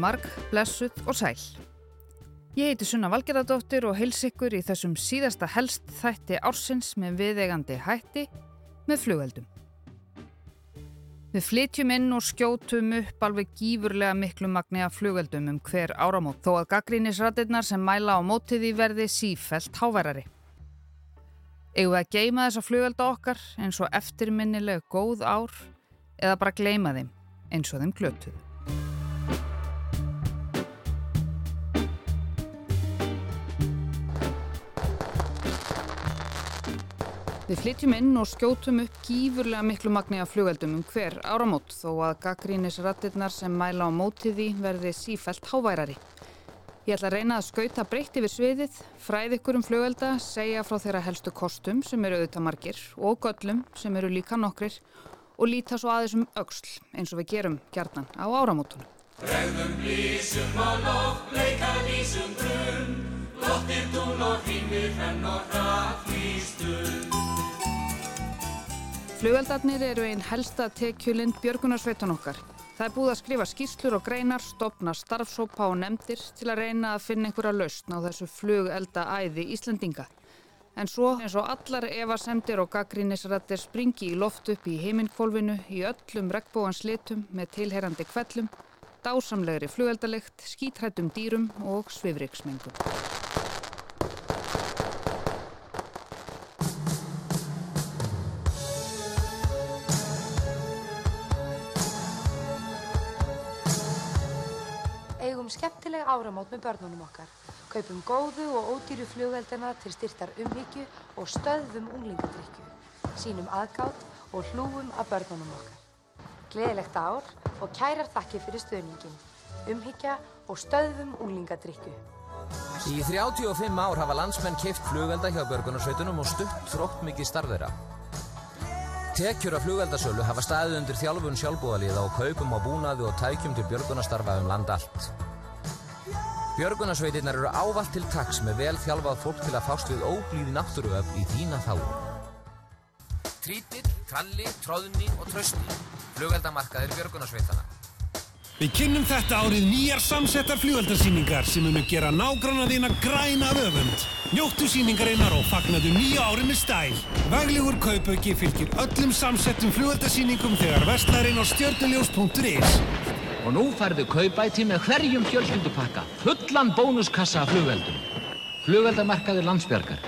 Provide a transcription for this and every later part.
Marg, blessuð og sæl. Ég heiti Sunna Valgeradóttir og heils ykkur í þessum síðasta helst þætti ársins með viðegandi hætti með flugeldum. Við flytjum inn og skjótum upp alveg gífurlega miklu magni af flugeldum um hver áramót þó að gaggrínisratirnar sem mæla á mótiði verði sífælt háværari. Egu að geima þessa flugelda okkar eins og eftirminnileg góð ár eða bara gleima þeim eins og þeim glötuðu. Við flytjum inn og skjótum upp gífurlega miklu magni af flugeldum um hver áramót þó að gaggrínisrattirnar sem mæla á mótiði verði sífælt háværari. Ég ætla að reyna að skauta breytt yfir sviðið, fræð ykkur um flugelda, segja frá þeirra helstu kostum sem eru auðvitað margir og göllum sem eru líka nokkrir og líta svo aðeins um auksl eins og við gerum gjarnan á áramótunum. Bregðum lísum á loft, leika lísum grunn, loftir tún og hýmir henn og hraflýstun. Flugeldarnir eru einn helsta tekjulind björgunarsveitan okkar. Það er búið að skrifa skýrslur og greinar, stopna starfsópa og nefndir til að reyna að finna einhverja lausn á þessu flugelda æði Íslandinga. En svo eins og allar evasemdir og gaggrínisrættir springi í loft upp í heiminkvolvinu í öllum regnbóans litum með tilherandi kvellum, dásamlegri flugeldalikt, skítrættum dýrum og svifriksmengum. Skemmtileg áramót með börnunum okkar. Kaupum góðu og ódýru flugeldina til styrtar umhyggju og stöðvum unglingadrykju. Sýnum aðgátt og hlúum að börnunum okkar. Gleðilegt ár og kærar þakki fyrir stöðningin. Umhyggja og stöðvum unglingadrykju. Í 35 ár hafa landsmenn kipt flugelda hjá börgunarsveitunum og stutt þrótt mikið starfðera. Tekjur af flugeldasölu hafa staðið undir þjálfun sjálfbúðaliða og kaupum á búnaði og tækjum til björgunastarfa um land allt. Björgunarsveitirnar eru ávallt til taks með vel þjálfað fólk til að fást við óblíði náttúruöfn í þína þáu. Trítill, tralli, tróðni og trösti. Flugeldamarkaðir björgunarsveitana. Við kynnum þetta árið nýjar samsettar fljóaldarsýningar sem munu gera nágranna þína græna öfund. Njóttu sýningarinnar og fagnaðu nýja ári með stæl. Vaglegur kaupauki fylgir öllum samsettum fljóaldarsýningum þegar vestlarinn á stjörnuljós.is. Og nú færðu kaupæti með hverjum fjölskyldupakka, fullan bónuskassa af flugveldum. Flugveldamarkaður landsbjargar.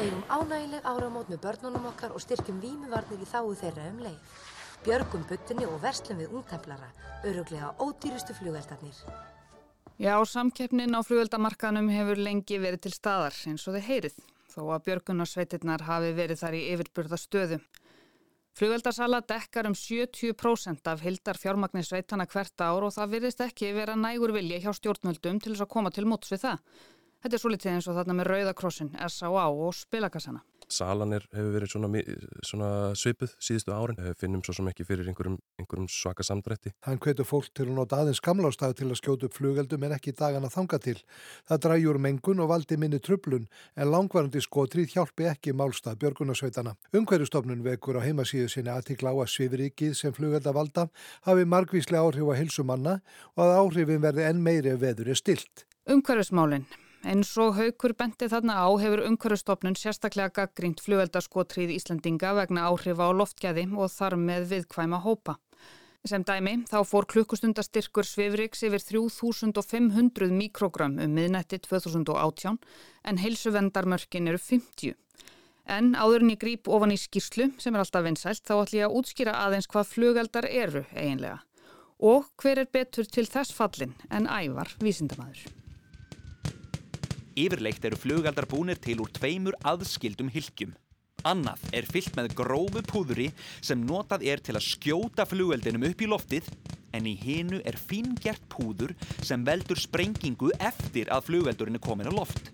Eigum ánægileg áramót með börnunum okkar og styrkjum vímuvarnir í þáu þeirra um leið. Björgum buttunni og verslum við ungtemplara, öruglega ódýrustu flugeldarnir. Já, samkeppnin á flugeldamarkanum hefur lengi verið til staðar eins og þið heyrið, þó að björgunarsveitirnar hafi verið þar í yfirburða stöðu. Flugeldarsala dekkar um 70% af hildar fjármagnisveitana hvert ár og það virðist ekki vera nægur vilja hjá stjórnmöldum til þess að koma til móts við það. Þetta er svo litið eins og þarna með Rauðakrossin, S.A.A. og spilakassana. Salan er, hefur verið svona, svona svipuð síðustu árin. Eh, Finnum svo sem ekki fyrir einhverjum, einhverjum svaka samdrætti. Hann hvetur fólk til að nota aðeins gamlástað til að skjóta upp flugeldum en ekki dagana þanga til. Það dræjur mengun og valdi minni trublun en langvarandi skotrið hjálpi ekki málstað björgunarsveitana. Umhverjustofnun vekur á heimasíðu sinni aðtikla á að svifrikið sem flugelda valda hafi margvíslega áhrif á hilsumanna og að áhrifin verði enn meiri ef veður er stilt. Umhverfismálinn. Eins og haukur benti þarna á hefur umhverfistofnun sérstaklega gaggrínt flugveldaskotrið Íslandinga vegna áhrifa á loftgæði og þar með viðkvæma hópa. Sem dæmi þá fór klukkustundastyrkur Svifriks yfir 3500 mikrogram um miðnetti 2018 en heilsuvendarmörkin eru 50. En áður en ég gríp ofan í skýrslu sem er alltaf vinsælt þá ætlum ég að útskýra aðeins hvað flugeldar eru eiginlega og hver er betur til þess fallin en ævar vísindamæður. Yfirleitt eru flugaldar búnir til úr tveimur aðskildum hylkjum. Annað er fyllt með grófu púðuri sem notað er til að skjóta flugeldinum upp í loftið en í hinu er fíngert púður sem veldur sprengingu eftir að flugeldurinn er komin á loft.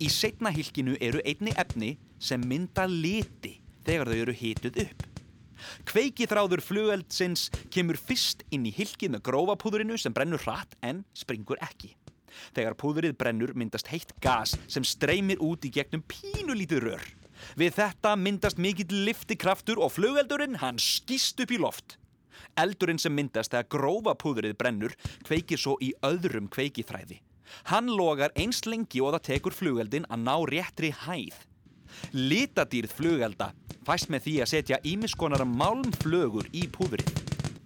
Í setna hylkinu eru einni efni sem mynda liti þegar þau eru hituð upp. Kveikithráður flugeldsins kemur fyrst inn í hylkið með grófa púðurinu sem brennur hratt en springur ekki. Þegar púðurið brennur myndast heitt gas sem streymir út í gegnum pínulítið rör. Við þetta myndast mikill liftikraftur og flugeldurinn hann skýst upp í loft. Eldurinn sem myndast þegar grófa púðrið brennur kveikir svo í öðrum kveikithræði. Hann logar eins lengi og það tekur flugeldin að ná réttri hæð. Litadýrð flugelda fæst með því að setja ímiskonar málmflögur í púðrið.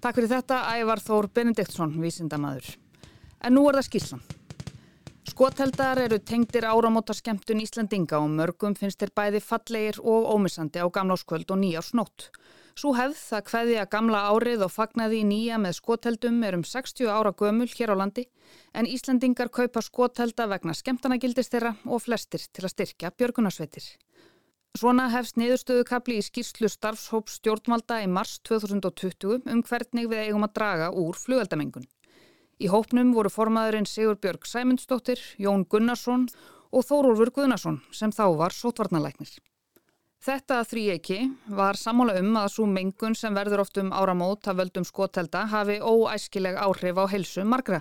Takk fyrir þetta, Ævar Þór Benediktsson, vísindamadur. En nú er það skýrslan. Skotheldar eru tengdir áramótarskemtun Íslandinga og mörgum finnst þeir bæði fallegir og ómissandi á gamláskvöld og nýjársnótt. Svo hefð það hveði að gamla árið og fagnaði í nýja með skotheldum er um 60 ára gömul hér á landi en Íslandingar kaupa skothelda vegna skemtanagildist þeirra og flestir til að styrkja björgunarsveitir. Svona hefst niðurstöðukabli í skýrslu starfshóps stjórnvalda í mars 2020 um hvernig við eigum að draga úr flugeldamengun. Í hópnum voru formaðurinn Sigur Björg Sæmundsdóttir, Jón Gunnarsson og Þórólfur Guðnarsson sem þá var sótvarnalæknir. Þetta þrýjeki var sammála um að svo mengun sem verður oft um áramót að völdum skotelda hafi óæskileg áhrif á helsu margra.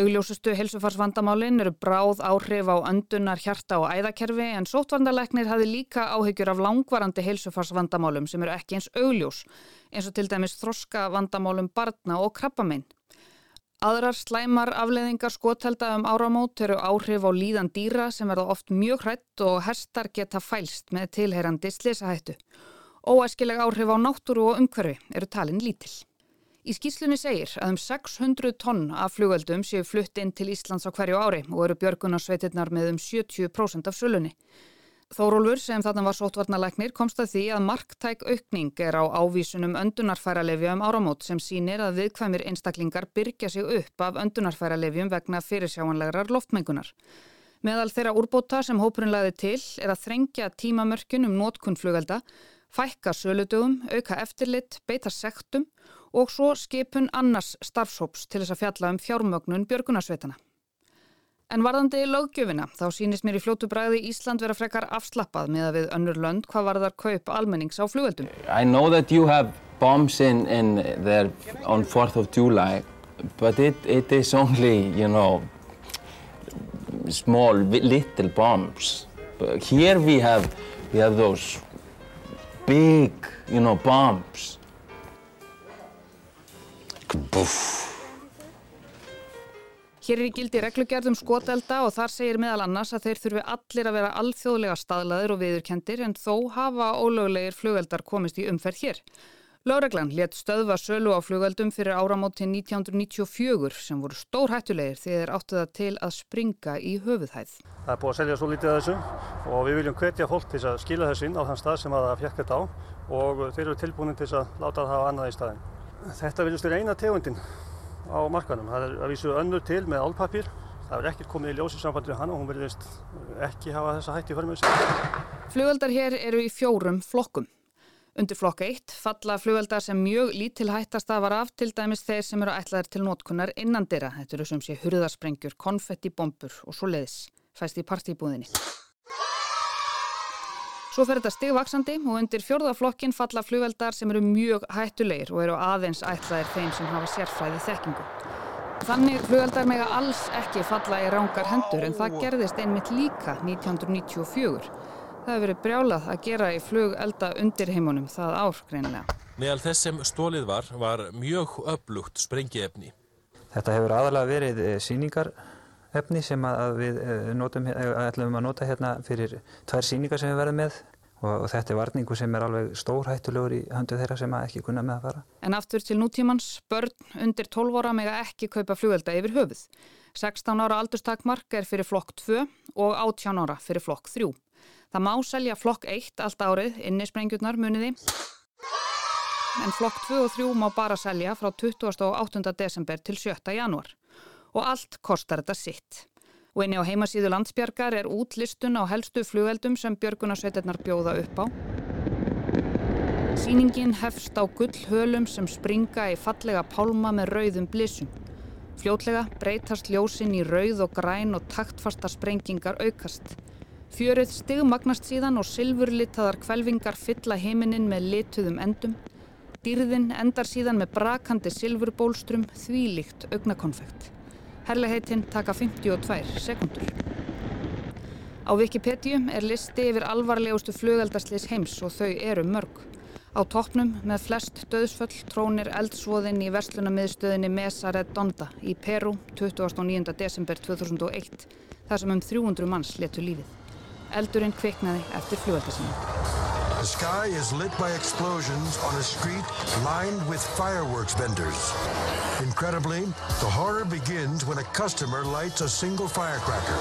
Augljósustu helsufarsvandamálin eru bráð áhrif á öndunar, hjarta og æðakerfi en sótvarnaleknir hafi líka áhyggjur af langvarandi helsufarsvandamálum sem eru ekki eins augljós eins og til dæmis þroska vandamálum barna og krabbamein. Aðrar slæmar afleðingar skotelda um áramót eru áhrif á líðan dýra sem verða oft mjög hrætt og herstar geta fælst með tilheyrandi slisahættu. Óæskileg áhrif á náttúru og umhverfi eru talin lítill. Í skýslunni segir að um 600 tonn af flugöldum séu flutt inn til Íslands á hverju ári og eru björgunarsveitirnar með um 70% af sölunni. Þórólfur sem þarna var sótvarnalæknir komst að því að marktæk aukning er á ávísunum öndunarfæralefja um áramót sem sínir að viðkvæmir einstaklingar byrja sig upp af öndunarfæralefjum vegna fyrirsjáanlegar loftmengunar. Meðal þeirra úrbóta sem hópurinn laði til er að þrengja tímamörkun um nótkunnflugelda, fækka söludögum, auka eftirlit, beita sektum og svo skipun annars starfsóps til þess að fjalla um fjármögnun björgunarsveitana. En varðandi löggjöfina, þá sínist mér í fljótu bræði Ísland vera frekar afslappað með að við önnur lönd hvað var þar kaup almennings á flugöldum. I know that you have bombs in, in there on 4th of July, but it, it is only, you know, small, little bombs. But here we have, we have those big, you know, bombs. Boof. Hér er í gildi reglugjörðum skotelda og þar segir meðal annars að þeir þurfi allir að vera alþjóðlega staðlaðir og viðurkendir en þó hafa ólöglegir flugeldar komist í umferð hér. Láreglan let stöðva sölu á flugeldum fyrir áramóti 1994 sem voru stór hættulegir þegar áttu það til að springa í höfuðhæð. Það er búið að selja svo lítið að þessu og við viljum hvetja fólk til að skila þessu inn á þann stað sem það fjekk þetta á og þeir eru tilbúin til að láta það hafa annað í staðin. Þetta viljast vera eina tegundin á markanum. Það er að vísu önnur til með álpapír. Það er ekkert komið í ljósi sambandi við hann og hún verðist ekki hafa þessa hætti fyrir mig. Flugöldar hér eru í fjórum flokkum. Undir flokk 1 falla flugöldar sem mjög lítil hættast að var af til dæmis þeir sem eru ætlaðir til nótkunnar innandira. Þetta eru sem sé hurðarsprengjur, konfettibombur og svo leiðis fæst í partíbúðinni. Svo fer þetta stigvaksandi og undir fjörðaflokkin falla flugveldar sem eru mjög hættulegir og eru aðeins ætlaðir þeim sem hafa sérfræði þekkingu. Þannig flugveldar mega alls ekki falla í rángar hendur en það gerðist einmitt líka 1994. Það hefur verið brjálað að gera í flugelda undir heimunum það ár greinilega. Meðal þess sem stólið var, var mjög öflugt sprengiefni. Þetta hefur aðalega verið síningar efni sem að við notum, ætlum að nota hérna fyrir tvær síningar sem við verðum með og, og þetta er varningu sem er alveg stórhættulegur í höndu þeirra sem ekki kunna með að fara. En aftur til nútímans, börn undir 12 ára mega ekki kaupa flugvelda yfir höfuð. 16 ára aldurstakmark er fyrir flokk 2 og 18 ára fyrir flokk 3. Það má selja flokk 1 allt árið, innisprengjurnar muniði, en flokk 2 og 3 má bara selja frá 28. desember til 7. janúar og allt kostar þetta sitt. Og einni á heimasíðu landsbjargar er útlistun á helstu flugeldum sem björgunarsveitirnar bjóða upp á. Sýningin hefst á gullhölum sem springa í fallega pálma með rauðum blissum. Fljótlega breytast ljósinn í rauð og græn og taktfasta sprengingar aukast. Fjörið stigmagnast síðan og silfurlitaðar kvelvingar fylla heiminin með lituðum endum. Dýrðin endar síðan með brakandi silfurbólstrum þvílíkt augnakonfekt. Herleheitinn taka 52 sekundur. Á Wikipedia er listi yfir alvarlegustu flugeldarslis heims og þau eru mörg. Á toppnum með flest döðsföll trónir eldsvoðin í verslunamiðstöðinni Mesa Redonda í Peru 29. desember 2001 þar sem um 300 manns letu lífið. Eldurinn kviknaði eftir fljóðaldasinu. The sky is lit by explosions on a street lined with fireworks vendors. Incredibly, the horror begins when a customer lights a single firecracker.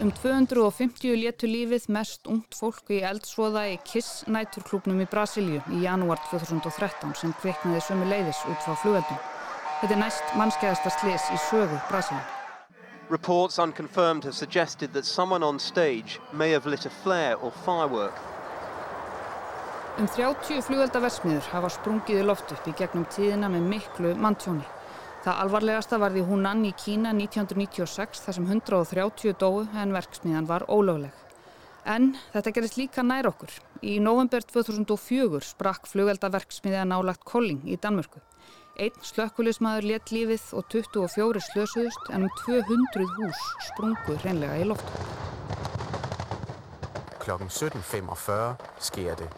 Um 250 létu lífið mest ungt fólk í eldsvoða í Kiss næturklúpnum í Brasilíu í janúar 2013 sem kviknaði sömu leiðis út frá flugeldum. Þetta er næst mannskeiðasta slis í sögu Brasilíu. Reports unconfirmed have suggested that someone on stage may have lit a flare or firework. Um 30 flugeldaversmiður hafa sprungið í loft upp í gegnum tíðina með miklu manntjóni. Það alvarlegasta varði Hunan í Kína 1996 þar sem 130 dói en verksmiðan var ólögleg. En þetta gerist líka nær okkur. Í november 2004 sprakk flugeldaverksmiðja nálagt Kolling í Danmörku. Einn slökkulismadur let lífið og 24 slösuðust en um 200 hús sprungu hreinlega í loftu. Klokken 17.45 sker det.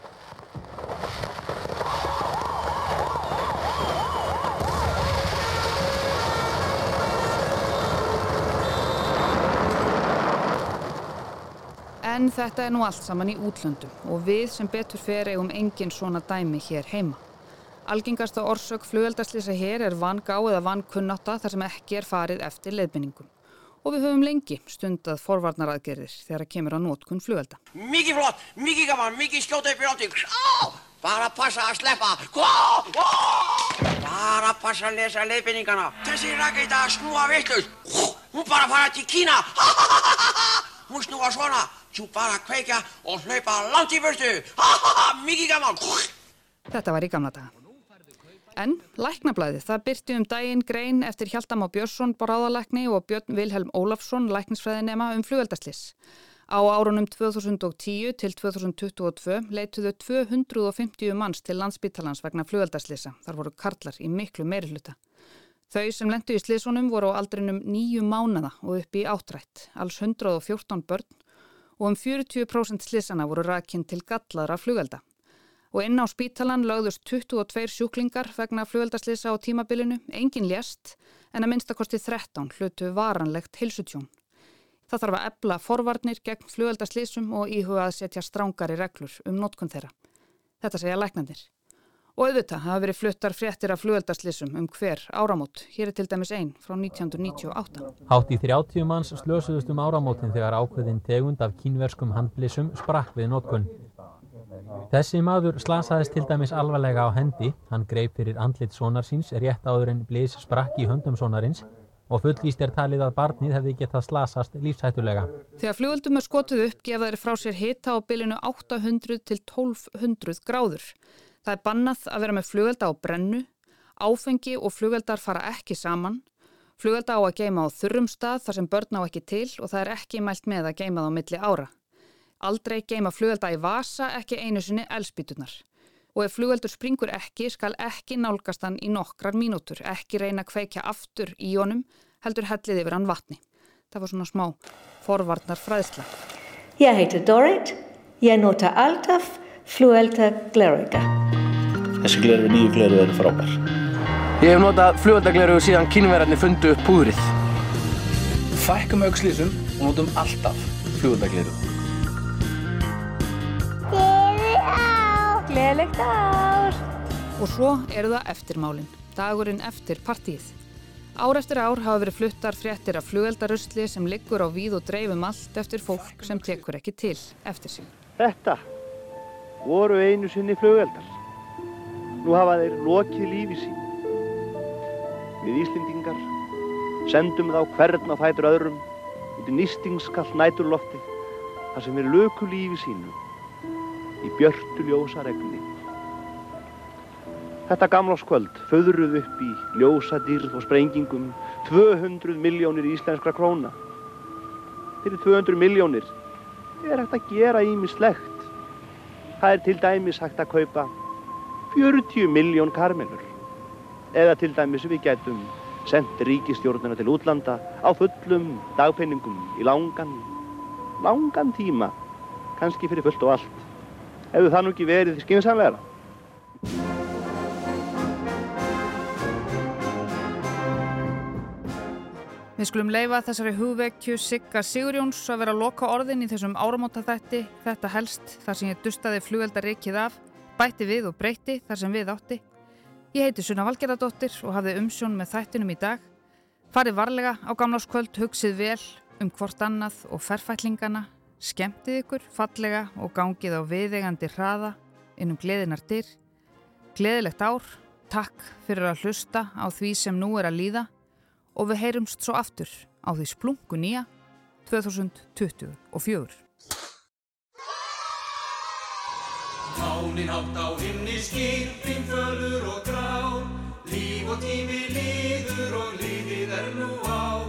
En þetta er nú allt saman í útlöndum og við sem betur fer eigum engin svona dæmi hér heima. Algengasta orsök flugveldarslýsa hér er vangá eða vankunnáta þar sem ekki er farið eftir leiðbynningum. Og við höfum lengi stundað forvarnaraðgerðir þegar að kemur á nótkun flugvelda. Mikið flott, mikið gaman, mikið skjóta upp í lótting. Bara passa að sleppa. Bara passa að lesa leiðbynningana. Þessi raketa snúa vittlust. Hún bara fara til Kína. Hún snúa svona. Þú bara kveikja og hlaupa langt í burtu. Mikið gaman. Þetta var í gamla daga. En læknablaðið, það byrti um daginn grein eftir Hjaltam á Björnsson boráðalækni og Björn Vilhelm Ólafsson læknisfræðinema um flugveldaslis. Á árunum 2010 til 2022 leituðu 250 manns til landsbítalans vegna flugveldaslisa. Þar voru karlar í miklu meiri hluta. Þau sem lendu í slisunum voru á aldrinum nýju mánada og upp í áttrætt, alls 114 börn og um 40% slisana voru rakinn til gallaðra flugvelda. Og inn á spítalan lögðust 22 sjúklingar vegna flugveldaslisa á tímabilinu, engin lést en að minnstakosti 13 hlutu varanlegt hilsutjón. Það þarf að ebla forvarnir gegn flugveldaslísum og íhuga að setja strángari reglur um notkun þeirra. Þetta segja læknandir. Og auðvitað hafa verið fluttar fréttir af flugveldaslísum um hver áramót. Hér er til dæmis einn frá 1998. Hátt í 30 manns slösuðust um áramótin þegar ákveðin tegund af kínverskum handblísum sprakk við notkun. Þessi maður slasaðist til dæmis alvarlega á hendi. Hann greip fyrir andlit sonar síns rétt áður en blís sprakk í höndum sonarins og fullvíst er talið að barnið hefði getað slasast lífshættulega. Þegar flugöldum er skotuð upp gefa þeir frá sér hita á bylinu 800 til 1200 gráður. Það er bannað að vera með flugölda á brennu, áfengi og flugöldar fara ekki saman, flugölda á að geima á þurrum stað þar sem börn á ekki til og það er ekki mælt með að geima það á milli ára. Aldrei geima flugölda í vasa, ekki einu sinni elspítunar. Og ef flugöldur springur ekki, skal ekki nálgast hann í nokkrar mínútur, ekki reyna að kveikja aftur í honum, heldur hellið yfir hann vatni. Það var svona smá forvarnar fræðsla. Ég heiti Dorit, ég nota alltaf flugölda glerauga. Þessi gleru, nýju gleru eru frábær. Ég hef notað flugöldagleru síðan kynverðarnir fundu upp púðrið. Fækkum aukslýsum og notum alltaf flugöldagleru. Gleðilegt ár! Og svo eru það eftirmálinn, dagurinn eftir partíið. Ár eftir ár hafa verið fluttar fréttir af flugeldarusli sem liggur á víð og dreifum allt eftir fólk sem tekur ekki til eftir sig. Þetta voru einu sinni flugeldar. Nú hafa þeir lokið lífi sín. Við Íslendingar sendum þá hvern á fætur öðrum út í nýstingskall næturlofti þar sem við löku lífi sínu í björtu ljósa regni. Þetta gamláskvöld föðruð upp í ljósa dýrð og sprengingum 200 miljónir íslenskra króna. Fyrir 200 miljónir er hægt að gera ímislegt. Það er til dæmis hægt að kaupa 40 miljón karmelur. Eða til dæmis við getum sendt ríkistjórnuna til útlanda á fullum dagpenningum í langan, langan tíma, kannski fyrir fullt og allt. hefur það nú ekki verið skynsamlegra. Við skulum leifa þessari hugvekju Sigga Sigurjóns að vera að loka orðin í þessum áramóta þætti, þetta helst þar sem ég dustaði flugveldarikið af, bætti við og breyti þar sem við átti. Ég heiti Sunna Valgerðardóttir og hafði umsjón með þættinum í dag. Farið varlega á gamláskvöld, hugsið vel um hvort annað og ferfætlingana, skemmtið ykkur fallega og gangið á viðegandi hraða innum gleðinar dyr. Gleðilegt ár, takk fyrir að hlusta á því sem nú er að líða og við heyrumst svo aftur á því splungu nýja 2024. Tánin átt á himni skipin, fölur og grá, líf og tími líður og lífið er nú á.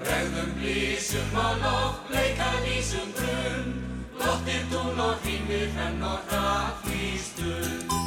Bregðum blísum á loft, bleika lísum grunn, lottir tún og hýmir henn og hratt í stund.